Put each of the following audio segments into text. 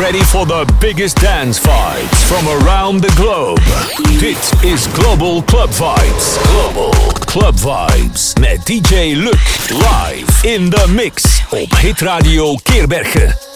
ready for the biggest dance vibes from around the globe. Dit is Global Club Vibes. Global Club Vibes met DJ Luc live in the mix op Hit Radio Keerbergen.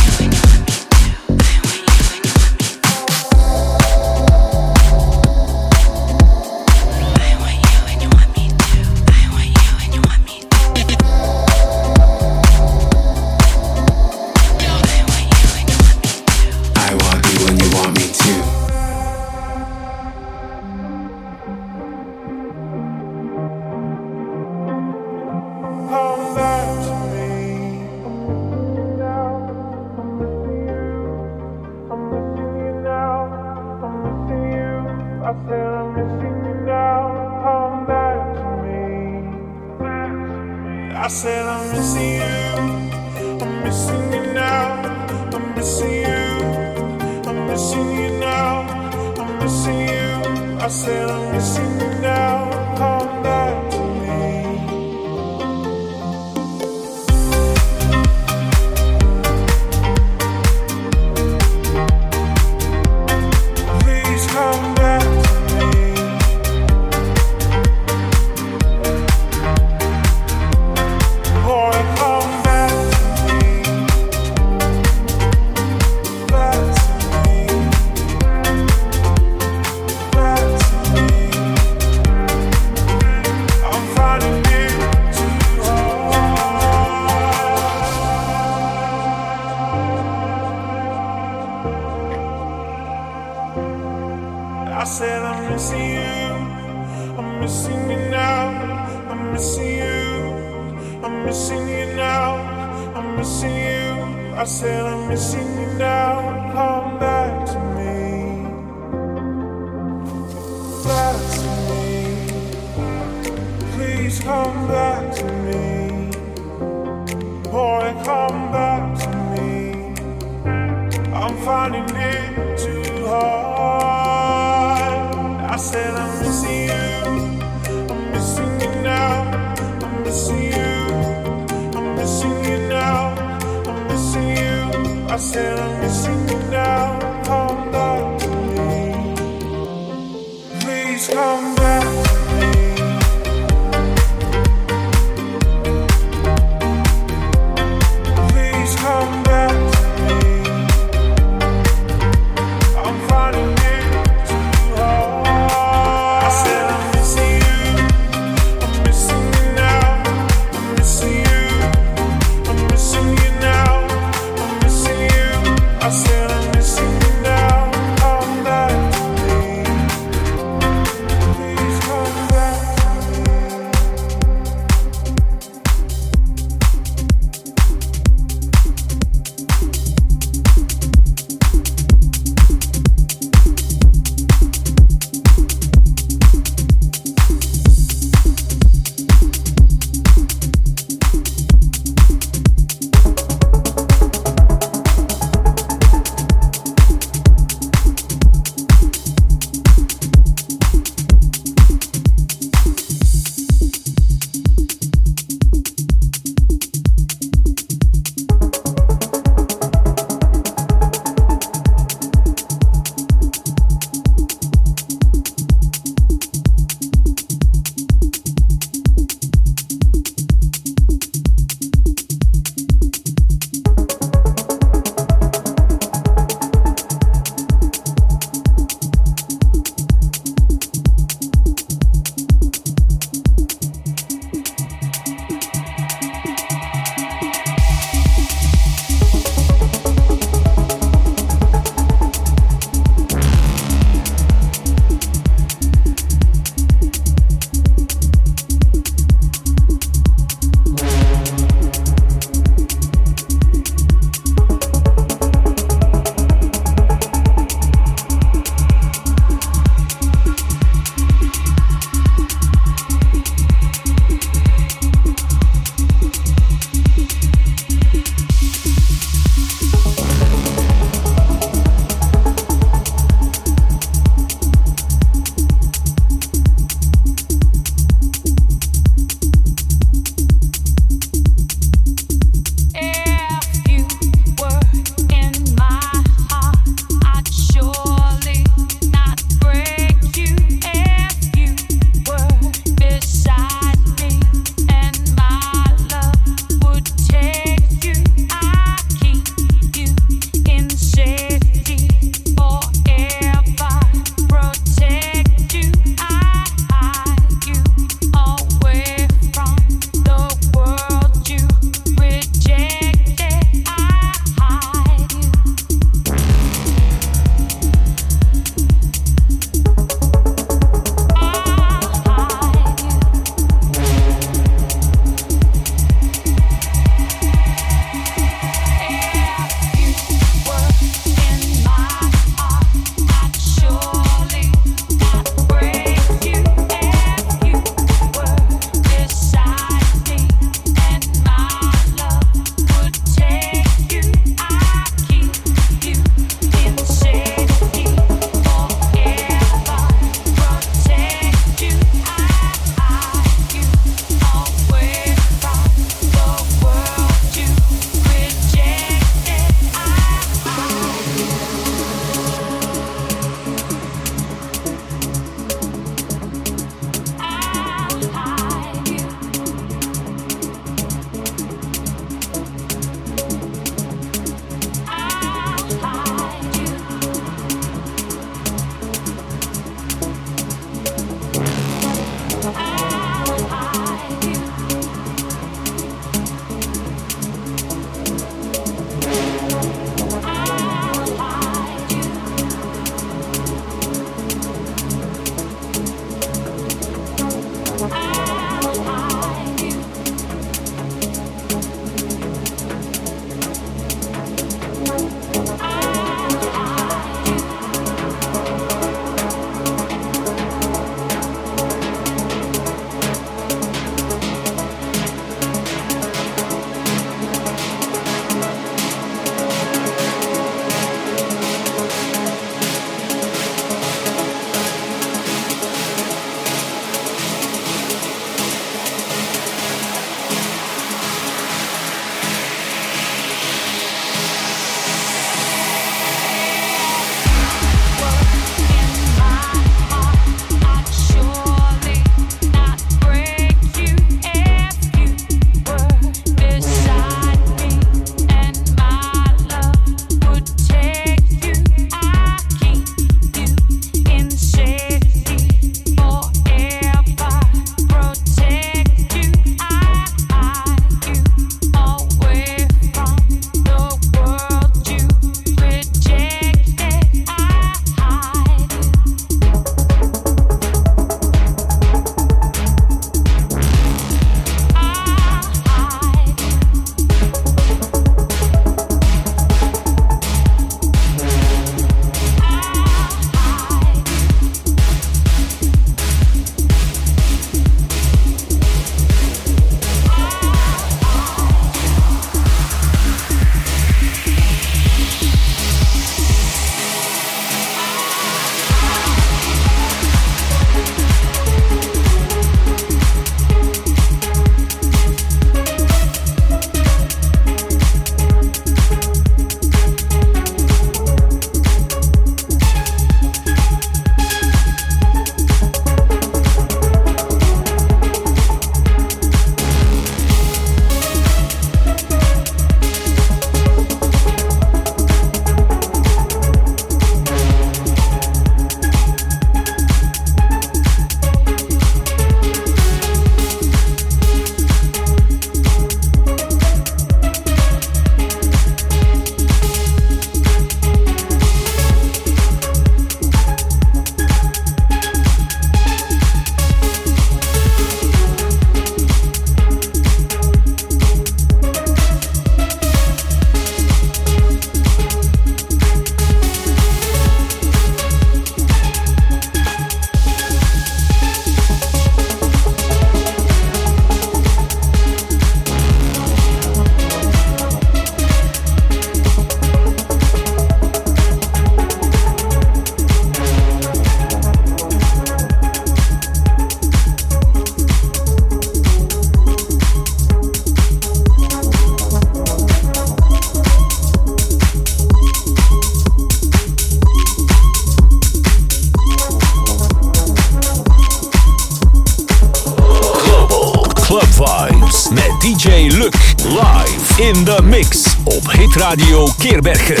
Bergen.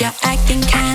You're acting kinda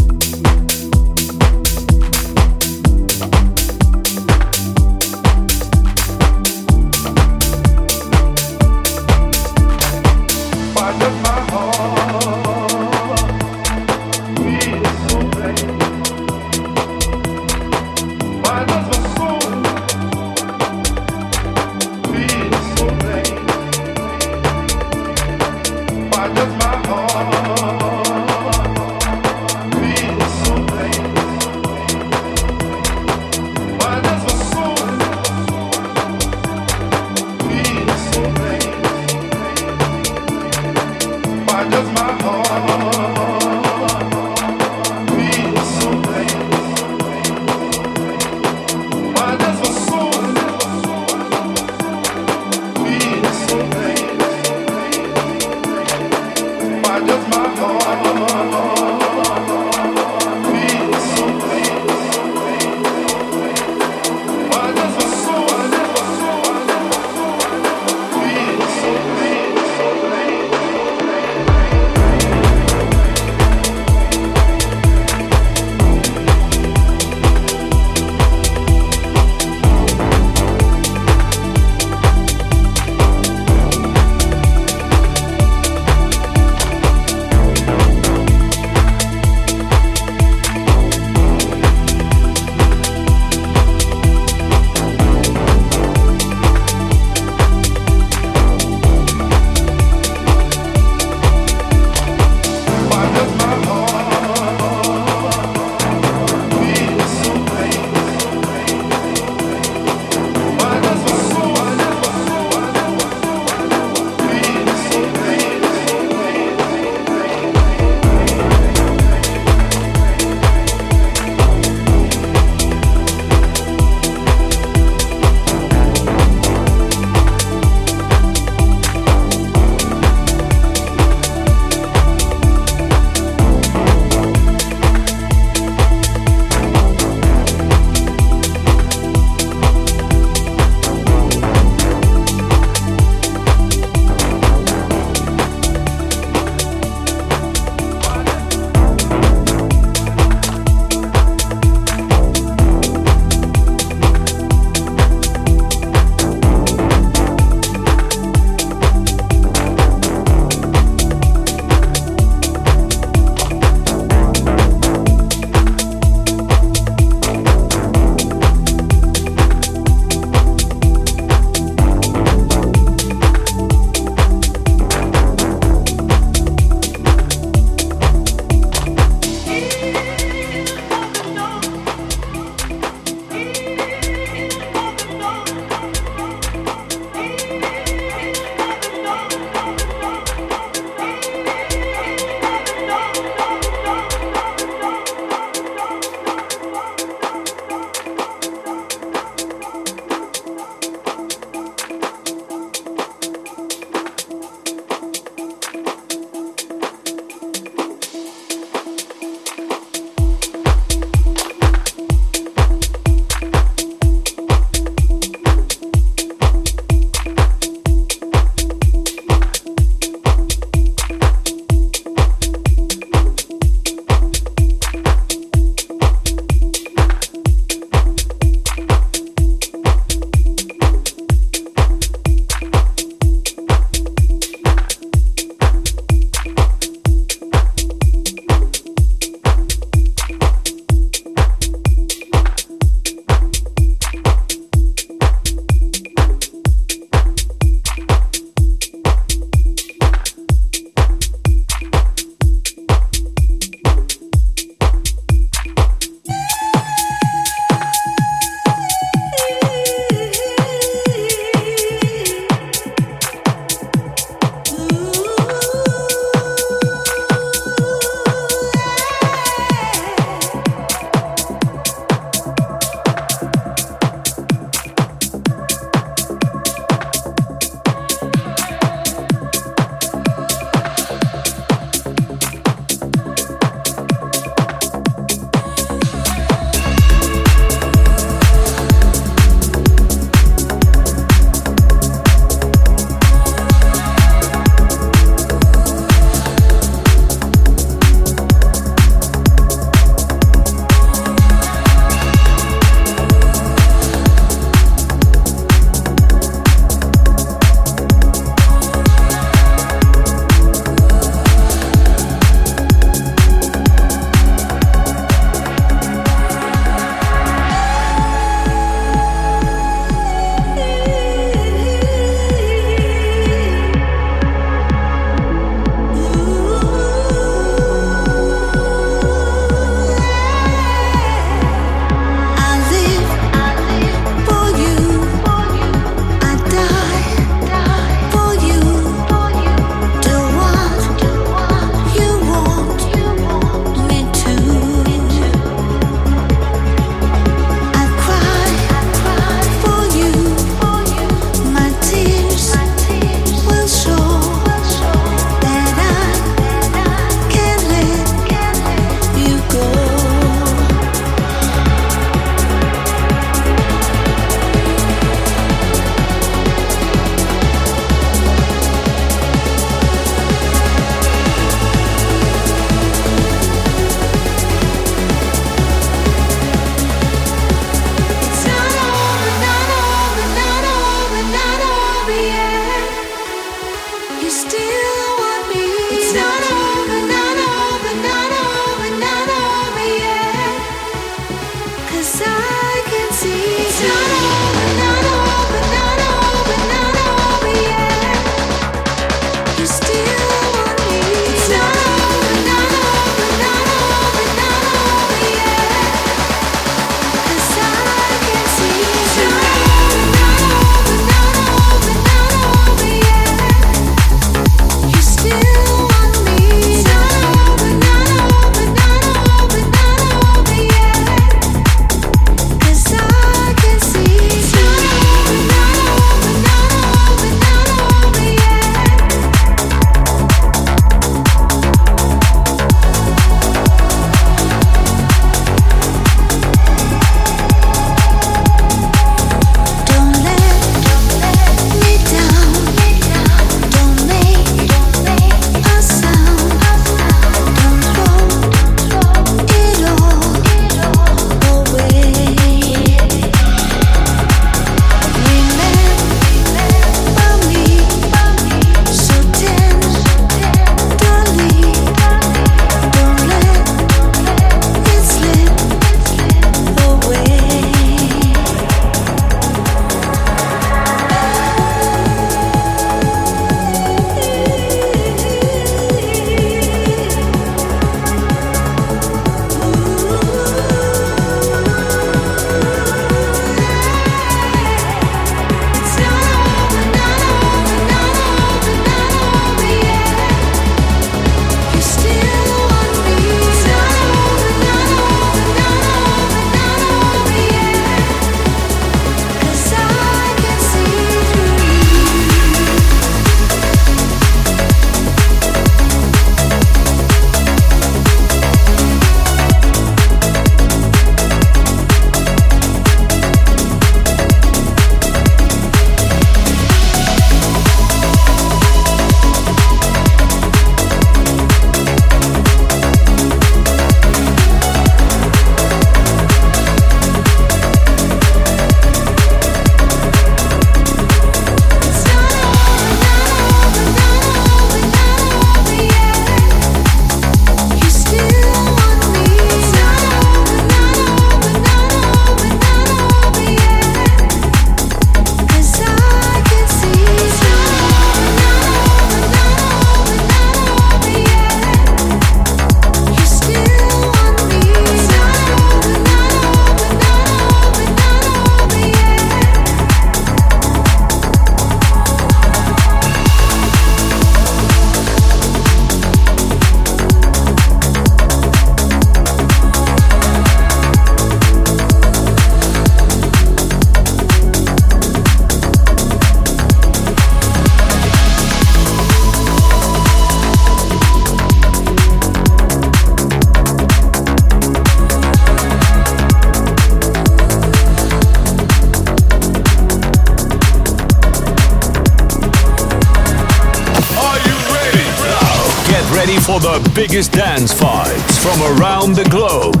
biggest dance vibes from around the globe.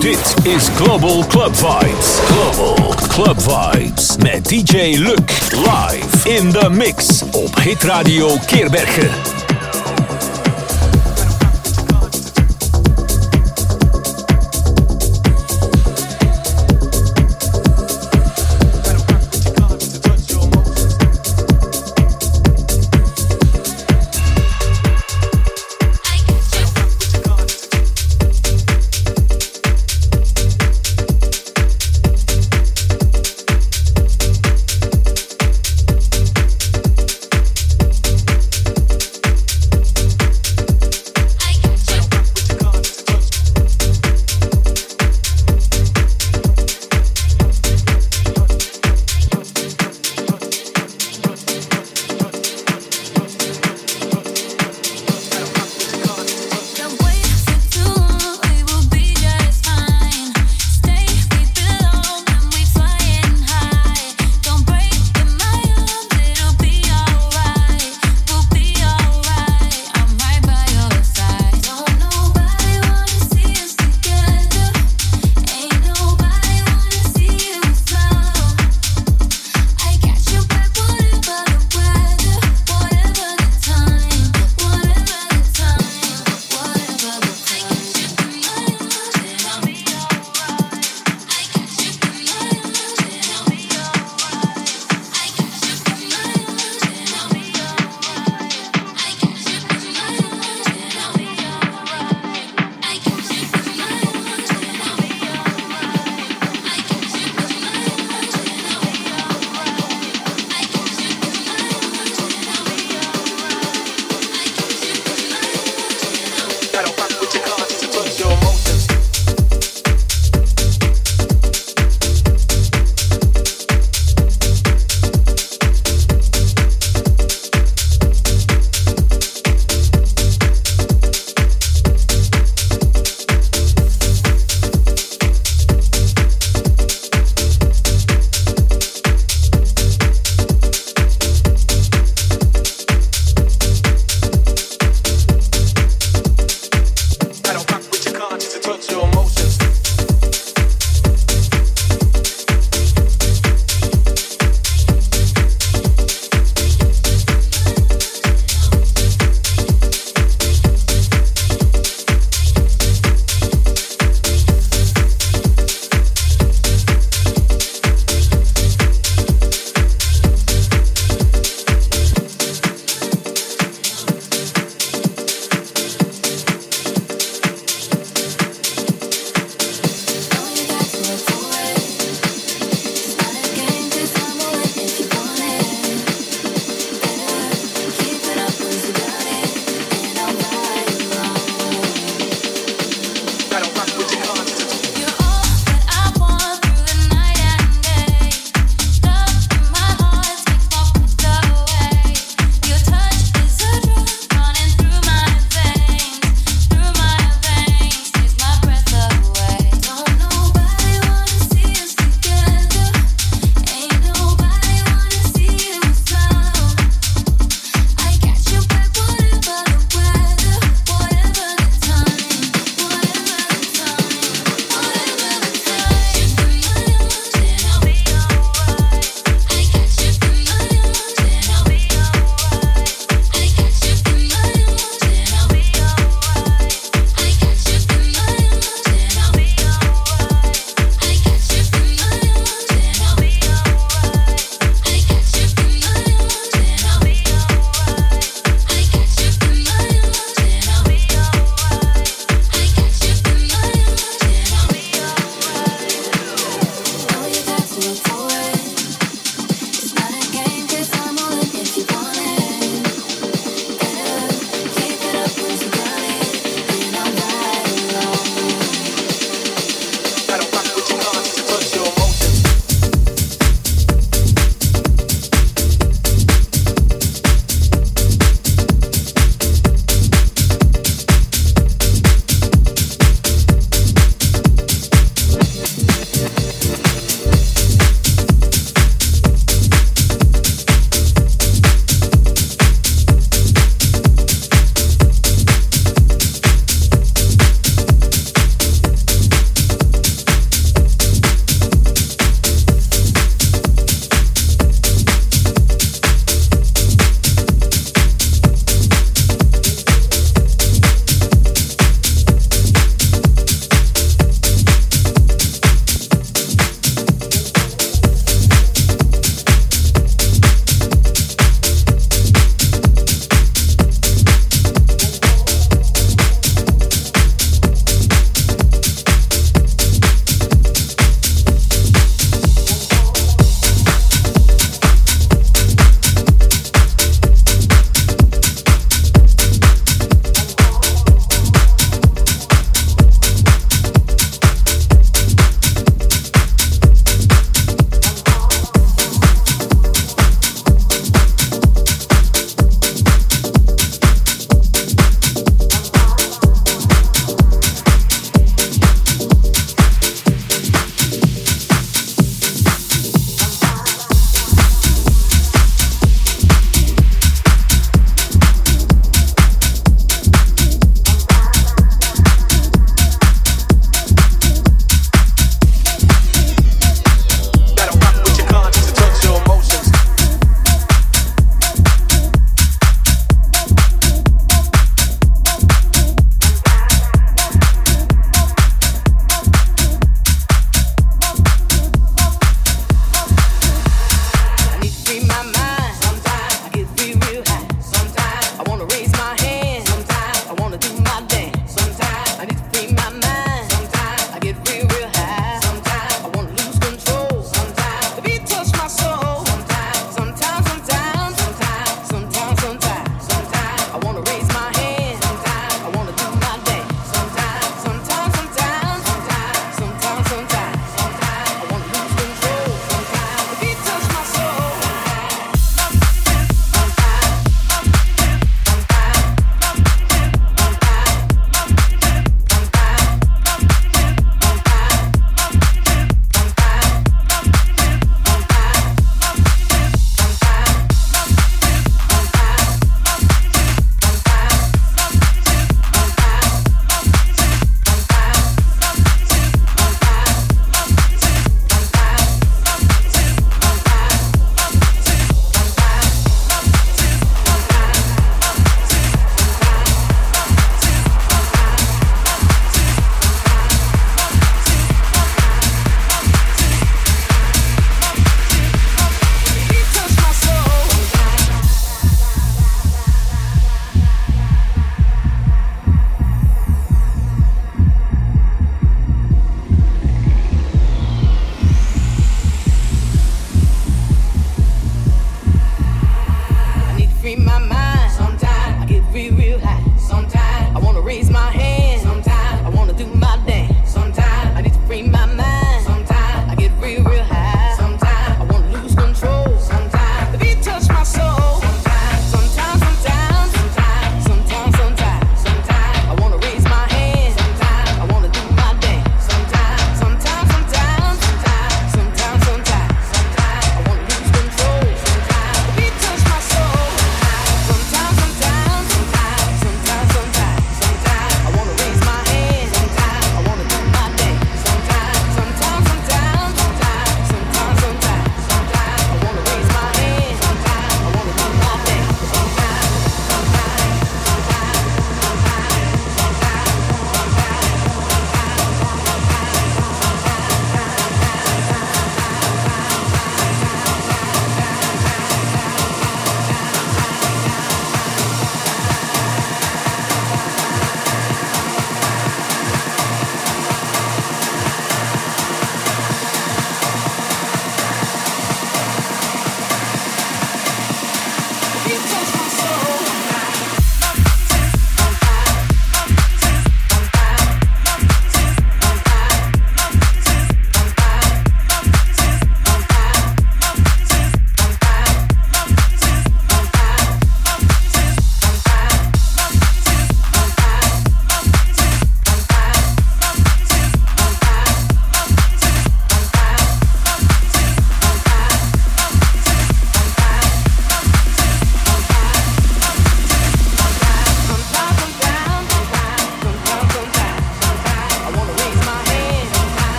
Dit is Global Club Vibes. Global Club Vibes met DJ Luc live in the mix op Hit Radio Keerbergen.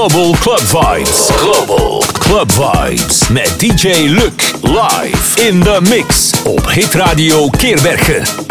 Global Club Vibes. Global Club Vibes met DJ Luc live in the mix op Hit Radio Keerbergen.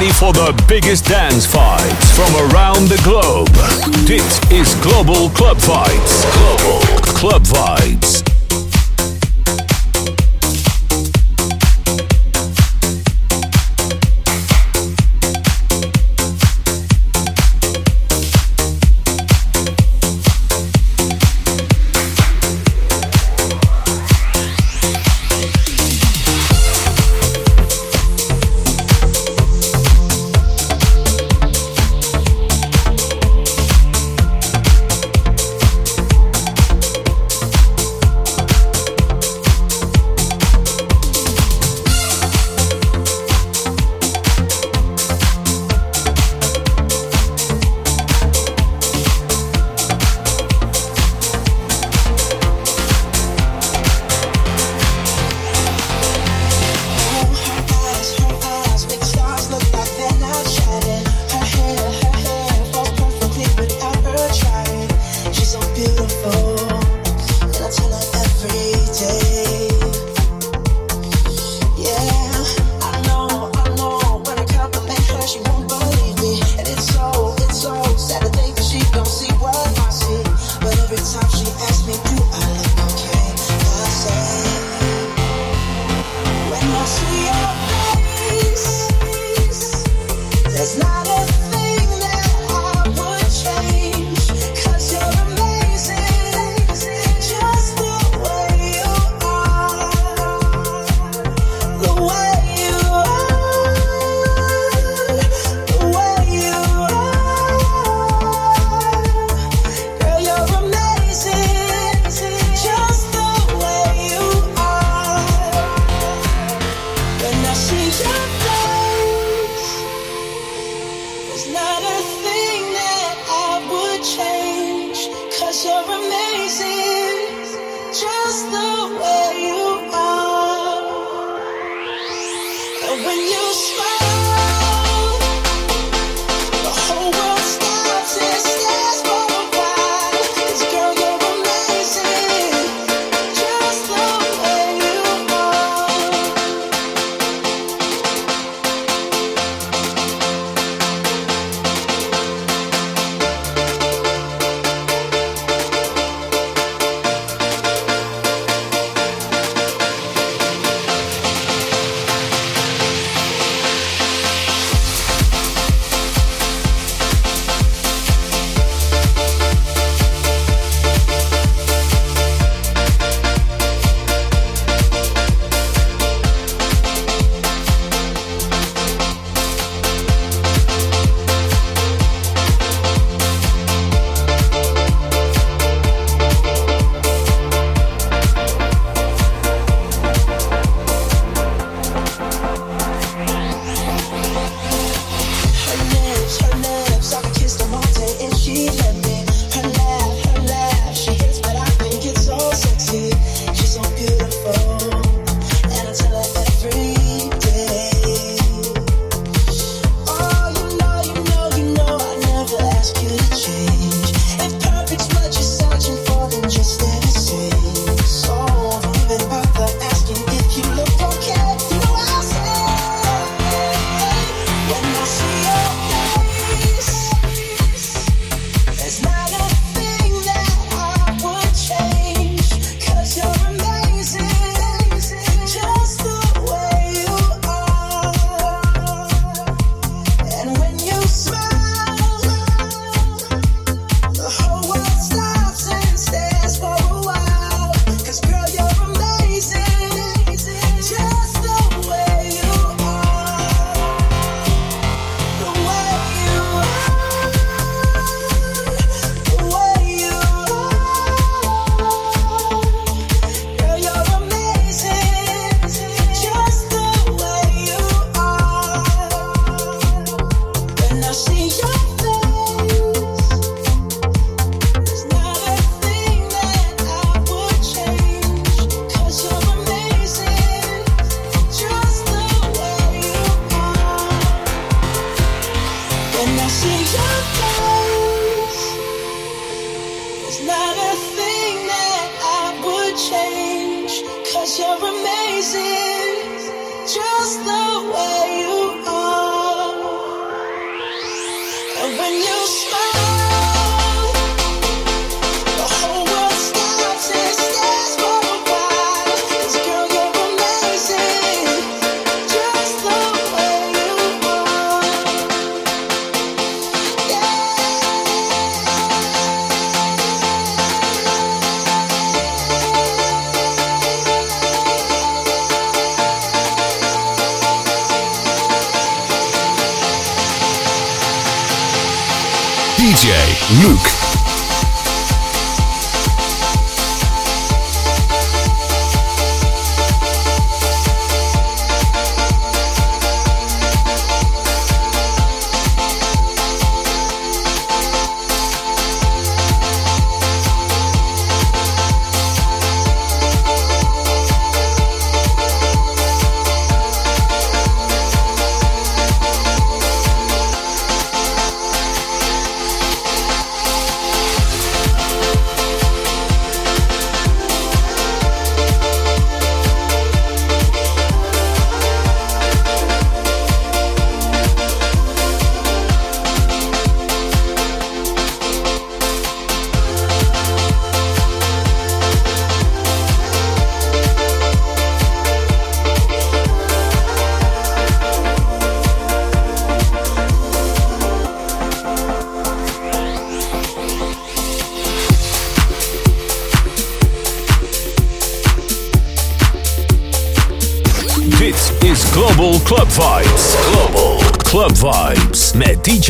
Ready for the biggest dance fights from around the globe. Dit is Global Club Vibes. Global Club Vibes.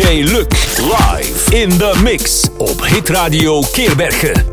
DJ Luc live in the mix op Hitradio Keerbergen.